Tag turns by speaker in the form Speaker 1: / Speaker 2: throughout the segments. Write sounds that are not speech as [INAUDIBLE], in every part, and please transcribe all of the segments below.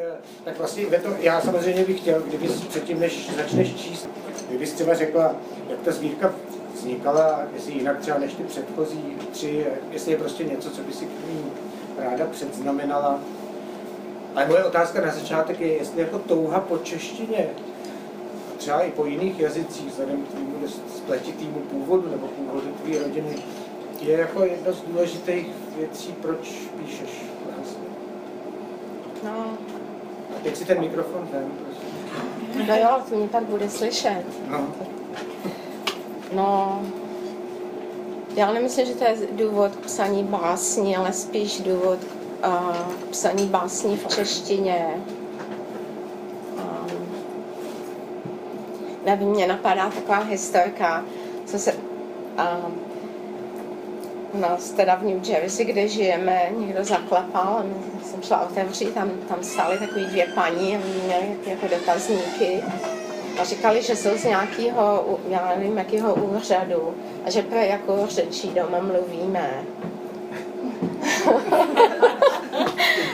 Speaker 1: eh, tak vlastně to, já samozřejmě bych chtěl, kdyby předtím, než začneš číst, kdyby třeba řekla, jak ta sbírka vznikala, jestli jinak třeba než ty předchozí tři, jestli je prostě něco, co by si k ní ráda předznamenala. Ale moje otázka na začátek je, jestli jako touha po češtině, třeba i po jiných jazycích, vzhledem k tvému spletitýmu původu nebo původu tvé rodiny, je jako jedna z důležitých věcí, proč píšeš vlastně.
Speaker 2: No.
Speaker 1: Teď si ten mikrofon prosím.
Speaker 2: No jo, to mě tak bude slyšet.
Speaker 1: No.
Speaker 2: No, já nemyslím, že to je důvod k psaní básní, ale spíš důvod k uh, psaní básní v češtině. Um, nevím, mě napadá taková historka, co se um, u nás teda v New Jersey, kde žijeme, někdo zaklepal a jsem šla otevřít, tam, tam stály takový dvě paní a měly jako dotazníky a říkali, že jsou z nějakého, já nevím, jakého úřadu a že pro jakou řečí doma mluvíme. [LAUGHS]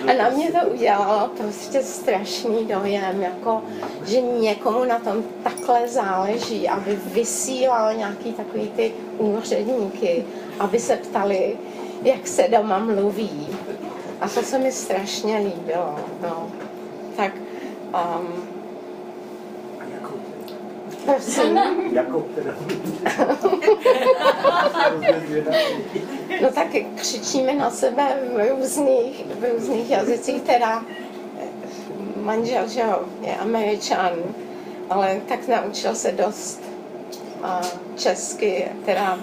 Speaker 2: a na mě to udělalo prostě strašný dojem, jako, že někomu na tom takhle záleží, aby vysílal nějaký takový ty úředníky, aby se ptali, jak se doma mluví. A to se mi strašně líbilo. No. Tak um.
Speaker 1: Teda?
Speaker 2: no tak křičíme na sebe v různých, v různých jazycích, teda eh, manžel, že jo, je američan, ale tak naučil se dost a česky, teda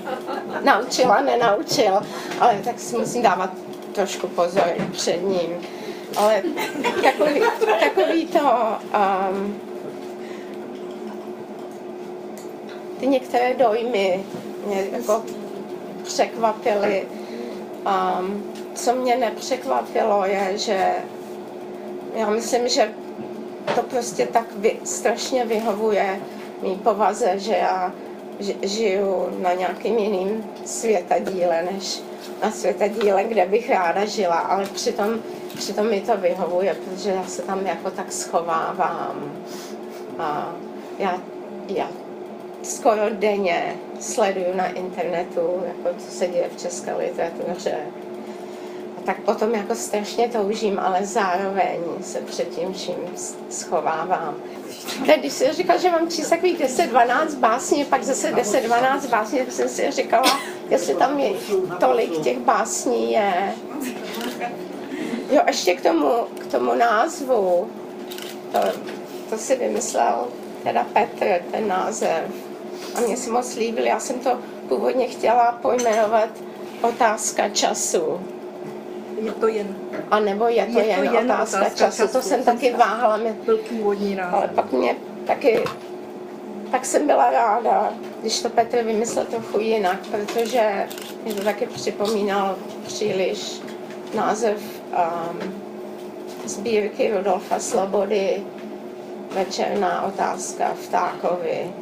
Speaker 2: naučila, nenaučil, ale tak si musím dávat trošku pozor před ním. Ale takový, takový to um, ty některé dojmy mě jako překvapily. Um, co mě nepřekvapilo je, že já myslím, že to prostě tak vy, strašně vyhovuje mý povaze, že já žiju na nějakým jiným světadíle, než na světadíle, kde bych ráda žila, ale přitom, přitom mi to vyhovuje, protože já se tam jako tak schovávám. A já, já skoro denně sleduju na internetu, jako co se děje v české literatuře. A tak potom jako strašně toužím, ale zároveň se před tím vším schovávám. Teď, když si říkal, že mám číst takových 10-12 básní, pak zase 10-12 básní, tak jsem si říkala, jestli tam je tolik těch básní je. Jo, ještě k tomu, k tomu názvu, to, to si vymyslel teda Petr, ten název a mě se moc líbil. Já jsem to původně chtěla pojmenovat otázka času.
Speaker 3: Je to jen.
Speaker 2: A nebo je to, je jen, to jen otázka, otázka času. času. To jsem taky váhala. Mě,
Speaker 3: byl původní rád.
Speaker 2: Ale pak mě taky tak jsem byla ráda, když to Petr vymyslel trochu jinak, protože mě to taky připomínal příliš název um, sbírky Rudolfa Slobody Večerná otázka v Tákovi